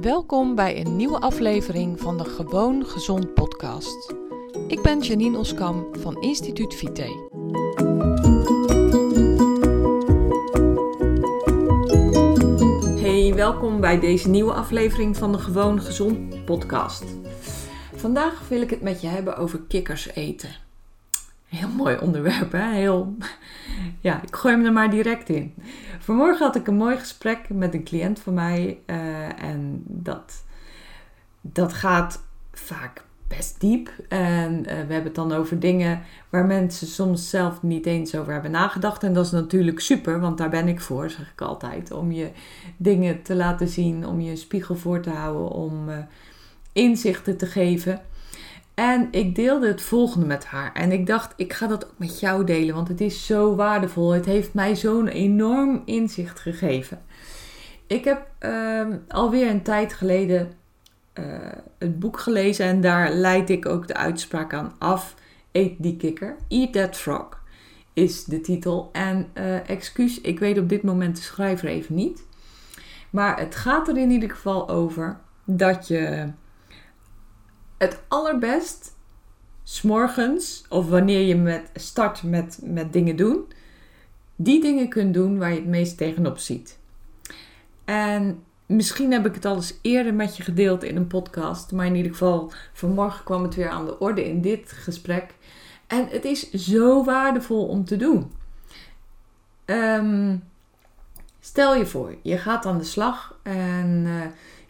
Welkom bij een nieuwe aflevering van de Gewoon Gezond podcast. Ik ben Janine Oskam van Instituut Vite. Hey, welkom bij deze nieuwe aflevering van de Gewoon Gezond podcast. Vandaag wil ik het met je hebben over kikkers eten. Heel mooi onderwerp, hè? Heel... Ja, ik gooi hem er maar direct in. Vanmorgen had ik een mooi gesprek met een cliënt van mij. eh, en dat, dat gaat vaak best diep. En eh, we hebben het dan over dingen waar mensen soms zelf niet eens over hebben nagedacht. En dat is natuurlijk super, want daar ben ik voor, zeg ik altijd. Om je dingen te laten zien, om je spiegel voor te houden, om eh, inzichten te geven. En ik deelde het volgende met haar. En ik dacht, ik ga dat ook met jou delen, want het is zo waardevol. Het heeft mij zo'n enorm inzicht gegeven. Ik heb ehm, alweer een tijd geleden eh, het boek gelezen en daar leid ik ook de uitspraak aan af. Eet die kikker. Eat that frog is de titel. En eh, excuus, ik weet op dit moment de schrijver even niet. Maar het gaat er in ieder geval over dat je het allerbest s'morgens of wanneer je met start met, met dingen doen, die dingen kunt doen waar je het meest tegenop ziet. En misschien heb ik het al eens eerder met je gedeeld in een podcast, maar in ieder geval vanmorgen kwam het weer aan de orde in dit gesprek. En het is zo waardevol om te doen. Ehm, stel je voor, je gaat aan de slag en uh,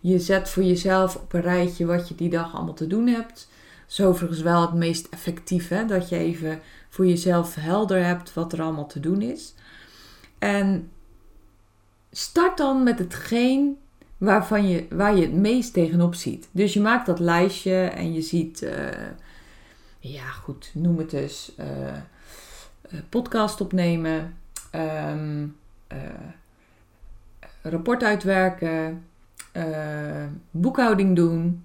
je zet voor jezelf op een rijtje wat je die dag allemaal te doen hebt. Dat is overigens wel het meest effectief, dat je even voor jezelf helder hebt wat er allemaal te doen is. En start dan met hetgeen waarvan je, waar je het meest tegenop ziet. Dus je maakt dat lijstje en je ziet, uh, ja goed, noem het dus, uh, podcast opnemen, um, rapport uitwerken, boekhouding doen,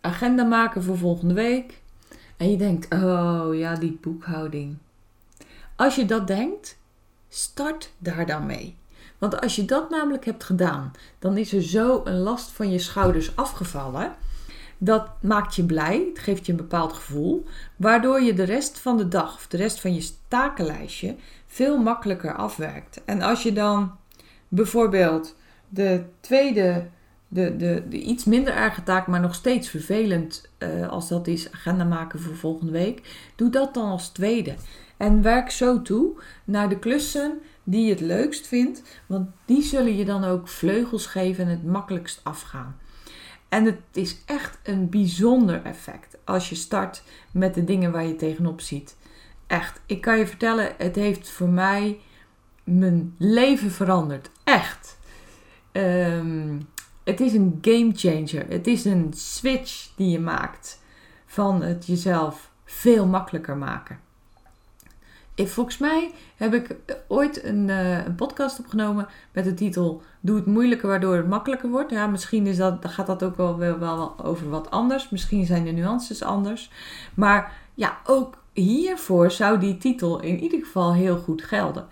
agenda maken voor volgende week. En je denkt, oh ja, die boekhouding. Als je dat denkt, start daar dan mee. Want als je dat namelijk hebt gedaan, dan is er zo een last van je schouders afgevallen. Dat maakt je blij, het geeft je een bepaald gevoel, waardoor je de rest van de dag of de rest van je takenlijstje veel makkelijker afwerkt. En als je dan bijvoorbeeld de tweede, de, de, de iets minder erge taak, maar nog steeds vervelend uh, als dat is agenda maken voor volgende week, doe dat dan als tweede. En werk zo toe naar de klussen die je het leukst vindt, want die zullen je dan ook vleugels geven en het makkelijkst afgaan. En het is echt een bijzonder effect als je start met de dingen waar je tegenop ziet. Echt, ik kan je vertellen, het heeft voor mij mijn leven veranderd. Echt. Um, het is een game changer. Het is een switch die je maakt van het jezelf veel makkelijker maken. Volgens mij heb ik ooit een, uh, een, podcast opgenomen met de titel Doe het moeilijker waardoor het makkelijker wordt. Ja, misschien is dat, gaat dat ook wel, wel, wel over wat anders. Misschien zijn de nuances anders. Maar ja, ook hiervoor zou die titel in ieder geval heel goed gelden.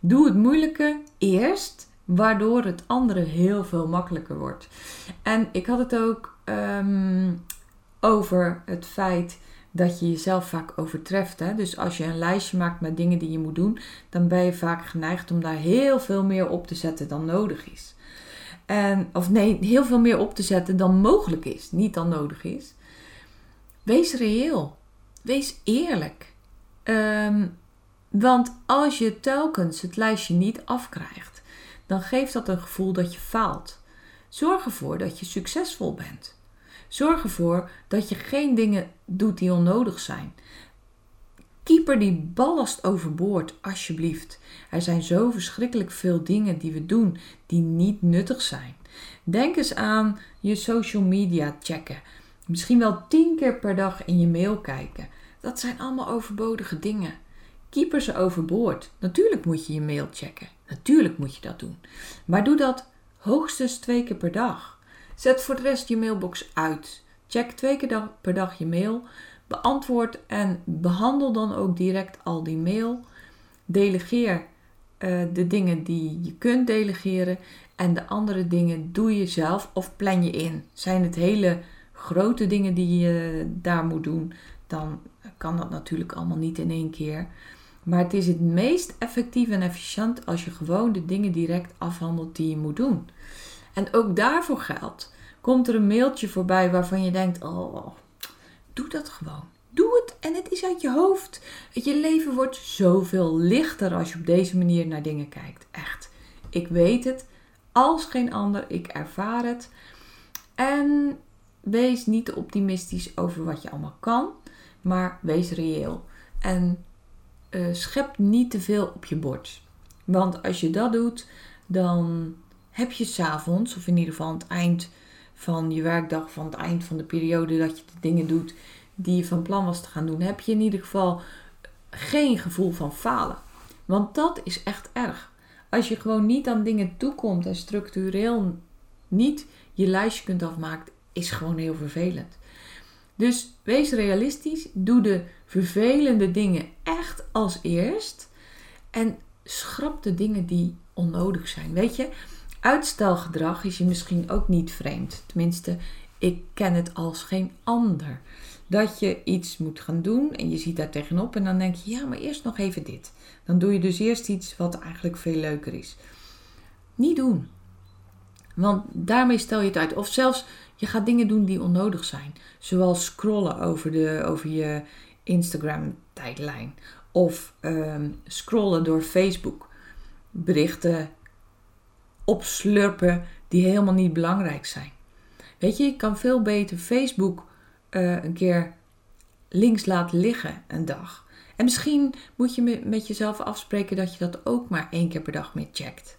Doe het moeilijke eerst, waardoor het andere heel veel makkelijker wordt. En ik had het ook um, over het feit dat je jezelf vaak overtreft. Hè? Dus als je een lijstje maakt met dingen die je moet doen, dan ben je vaak geneigd om daar heel veel meer op te zetten dan nodig is. En, of nee, heel veel meer op te zetten dan mogelijk is, niet dan nodig is. Wees reëel. Wees eerlijk. Um, want als je telkens het lijstje niet afkrijgt, dan geeft dat een gevoel dat je faalt. Zorg ervoor dat je succesvol bent. Zorg ervoor dat je geen dingen doet die onnodig zijn. Keeper die ballast overboord, alsjeblieft. Er zijn zo verschrikkelijk veel dingen die we doen die niet nuttig zijn. Denk eens aan je social media checken. Misschien wel tien keer per dag in je mail kijken. Dat zijn allemaal overbodige dingen. Keeper ze overboord. Natuurlijk moet je je mail checken. Natuurlijk moet je dat doen. Maar doe dat hoogstens twee keer per dag. Zet voor de rest je mailbox uit. Check twee keer per dag je mail. Beantwoord en behandel dan ook direct al die mail. Delegeer eh, de dingen die je kunt delegeren en de andere dingen doe je zelf of plan je in. Zijn het hele grote dingen die je daar moet doen, dan kan dat natuurlijk allemaal niet in één keer. Maar het is het meest effectief en efficiënt als je gewoon de dingen direct afhandelt die je moet doen. En ook daarvoor geldt, komt er een mailtje voorbij waarvan je denkt: oh, doe dat gewoon. Doe het en het is uit je hoofd. Je leven wordt zoveel lichter als je op deze manier naar dingen kijkt. Echt. Ik weet het als geen ander. Ik ervaar het. En wees niet optimistisch over wat je allemaal kan, maar wees reëel. En uh, schep niet te veel op je bord. Want als je dat doet, dan heb je s'avonds, of in ieder geval aan het eind van je werkdag, van het eind van de periode dat je de dingen doet die je van plan was te gaan doen, heb je in ieder geval geen gevoel van falen. Want dat is echt erg. Als je gewoon niet aan dingen toekomt en structureel niet je lijstje kunt afmaken, is gewoon heel vervelend. Dus wees realistisch. Doe de vervelende dingen echt als eerst. En schrap de dingen die onnodig zijn. Weet je, uitstelgedrag is je misschien ook niet vreemd. Tenminste, ik ken het als geen ander. Dat je iets moet gaan doen en je ziet daar tegenop en dan denk je, ja, maar eerst nog even dit. Dan doe je dus eerst iets wat eigenlijk veel leuker is. Niet doen. Want daarmee stel je het uit. Of zelfs je gaat dingen doen die onnodig zijn. Zoals scrollen over, de, over je Instagram-tijdlijn. Of ehm, scrollen door Facebook. Berichten opslurpen die helemaal niet belangrijk zijn. Weet je, je kan veel beter Facebook uh, een keer links laten liggen een dag. En misschien moet je met jezelf afspreken dat je dat ook maar één keer per dag mee checkt.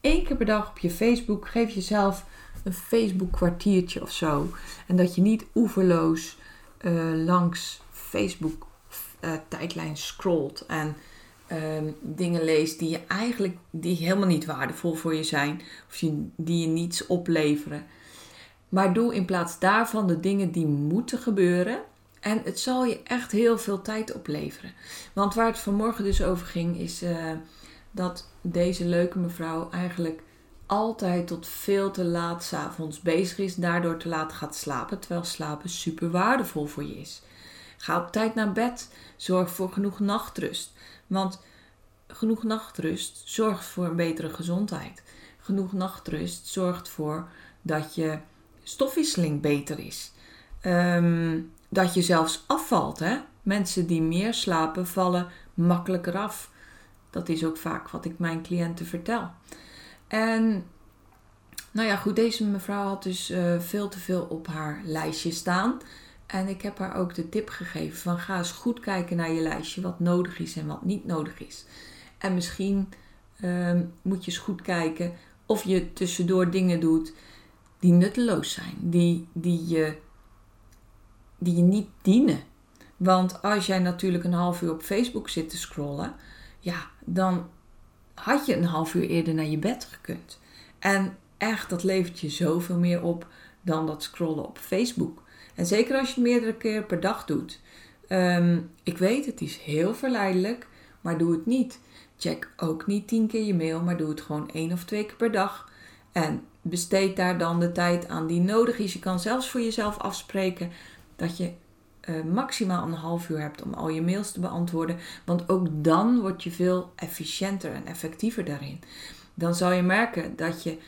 Eén keer per dag op je Facebook geef jezelf een Facebook kwartiertje of zo. En dat je niet oeverloos uh, langs Facebook uh, tijdlijn scrolt en uh, dingen leest die je eigenlijk die helemaal niet waardevol voor je zijn of die je niets opleveren. Maar doe in plaats daarvan de dingen die moeten gebeuren. En het zal je echt heel veel tijd opleveren. Want waar het vanmorgen dus over ging, is uh, dat deze leuke mevrouw eigenlijk altijd tot veel te laat s'avonds bezig is, daardoor te laat gaat slapen, terwijl slapen super waardevol voor je is. Ga op tijd naar bed, zorg voor genoeg nachtrust, want genoeg nachtrust zorgt voor een betere gezondheid. Genoeg nachtrust zorgt voor dat je stofwisseling beter is. Ehm, dat je zelfs afvalt. Hè? Mensen die meer slapen vallen makkelijker af. Dat is ook vaak wat ik mijn cliënten vertel. En nou ja, goed, deze mevrouw had dus uh, veel te veel op haar lijstje staan. En ik heb haar ook de tip gegeven van ga eens goed kijken naar je lijstje wat nodig is en wat niet nodig is. En misschien uh, moet je eens goed kijken of je tussendoor dingen doet die nutteloos zijn, die, die, je, die je niet dienen. Want als jij natuurlijk een half uur op Facebook zit te scrollen, ja, dan had je een half uur eerder naar je bed gekund. En echt, dat levert je zoveel meer op dan dat scrollen op Facebook. En zeker als je het meerdere keer per dag doet. Ehm, ik weet, het is heel verleidelijk, maar doe het niet. Check ook niet tien keer je mail, maar doe het gewoon één of twee keer per dag. En besteed daar dan de tijd aan die nodig is. Je kan zelfs voor jezelf afspreken dat je uh, maximaal een half uur hebt om al je mails te beantwoorden. Want ook dan word je veel efficiënter en effectiever daarin. Dan zal je merken dat je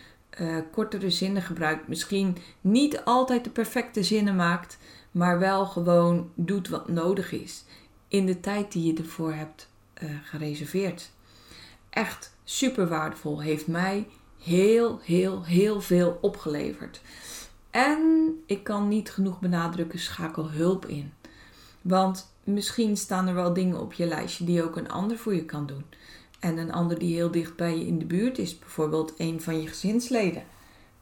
uh, kortere zinnen gebruikt. Misschien niet altijd de perfecte zinnen maakt, maar wel gewoon doet wat nodig is. In de tijd die je ervoor hebt uh, gereserveerd. Echt super waardevol. Heeft mij heel, heel, heel veel opgeleverd. En ik kan niet genoeg benadrukken, schakel hulp in. Want misschien staan er wel dingen op je lijstje die ook een ander voor je kan doen. En een ander die heel dicht bij je in de buurt is, bijvoorbeeld een van je gezinsleden.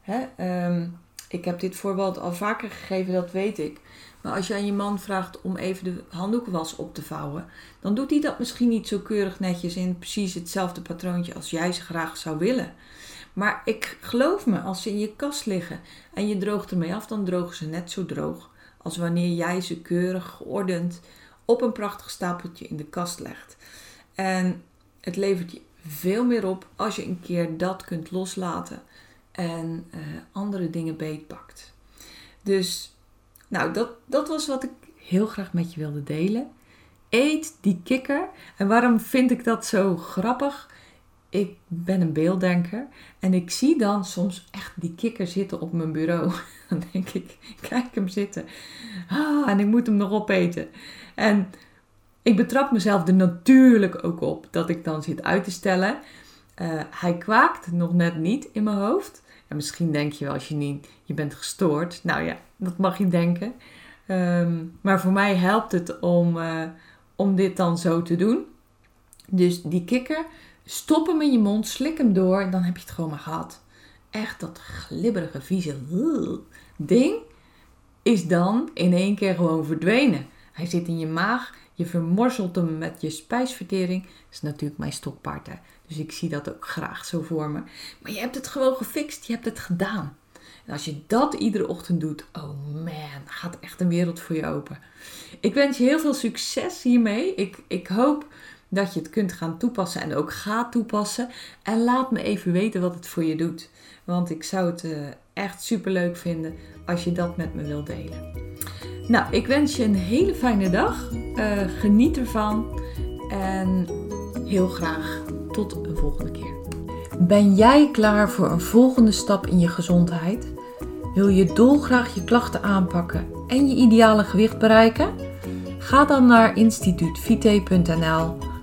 Hè? Ehm, ik heb dit voorbeeld al vaker gegeven, dat weet ik. Maar als je aan je man vraagt om even de handdoekenwas op te vouwen, dan doet hij dat misschien niet zo keurig netjes in precies hetzelfde patroontje als jij ze graag zou willen. Maar ik geloof me, als ze in je kast liggen en je droogt ermee af, dan drogen ze net zo droog als wanneer jij ze keurig geordend op een prachtig stapeltje in de kast legt. En het levert je veel meer op als je een keer dat kunt loslaten en uh, andere dingen beetpakt. Dus, nou, dat, dat was wat ik heel graag met je wilde delen. Eet die kikker. En waarom vind ik dat zo grappig? Ik ben een beelddenker en ik zie dan soms echt die kikker zitten op mijn bureau. Dan denk ik, kijk hem zitten. Ah, en ik moet hem nog opeten. En ik betrap mezelf er natuurlijk ook op dat ik dan zit uit te stellen. Uh, hij kwaakt nog net niet in mijn hoofd. En misschien denk je wel als je niet, je bent gestoord. Nou ja, dat mag je denken. Um, maar voor mij helpt het om, uh, om dit dan zo te doen. Dus die kikker, stop hem in je mond, slik hem door dan heb je het gewoon maar gehad. Echt dat glibberige, vieze ding is dan in één keer gewoon verdwenen. Hij zit in je maag, je vermorzelt hem met je spijsvertering. Dat is natuurlijk mijn stokpaard. Hè? Dus ik zie dat ook graag zo voor me. Maar je hebt het gewoon gefixt, je hebt het gedaan. En als je dat iedere ochtend doet, oh man, gaat echt een wereld voor je open. Ik wens je heel veel succes hiermee. Ik, ik hoop dat je het kunt gaan toepassen en ook gaat toepassen. En laat me even weten wat het voor je doet. Want ik zou het uh, echt super leuk vinden als je dat met me wilt delen. Nou, ik wens je een hele fijne dag. Uh, geniet ervan. En heel graag tot een volgende keer. Ben jij klaar voor een volgende stap in je gezondheid? Wil je dolgraag je klachten aanpakken en je ideale gewicht bereiken? Ga dan naar instituutvite.nl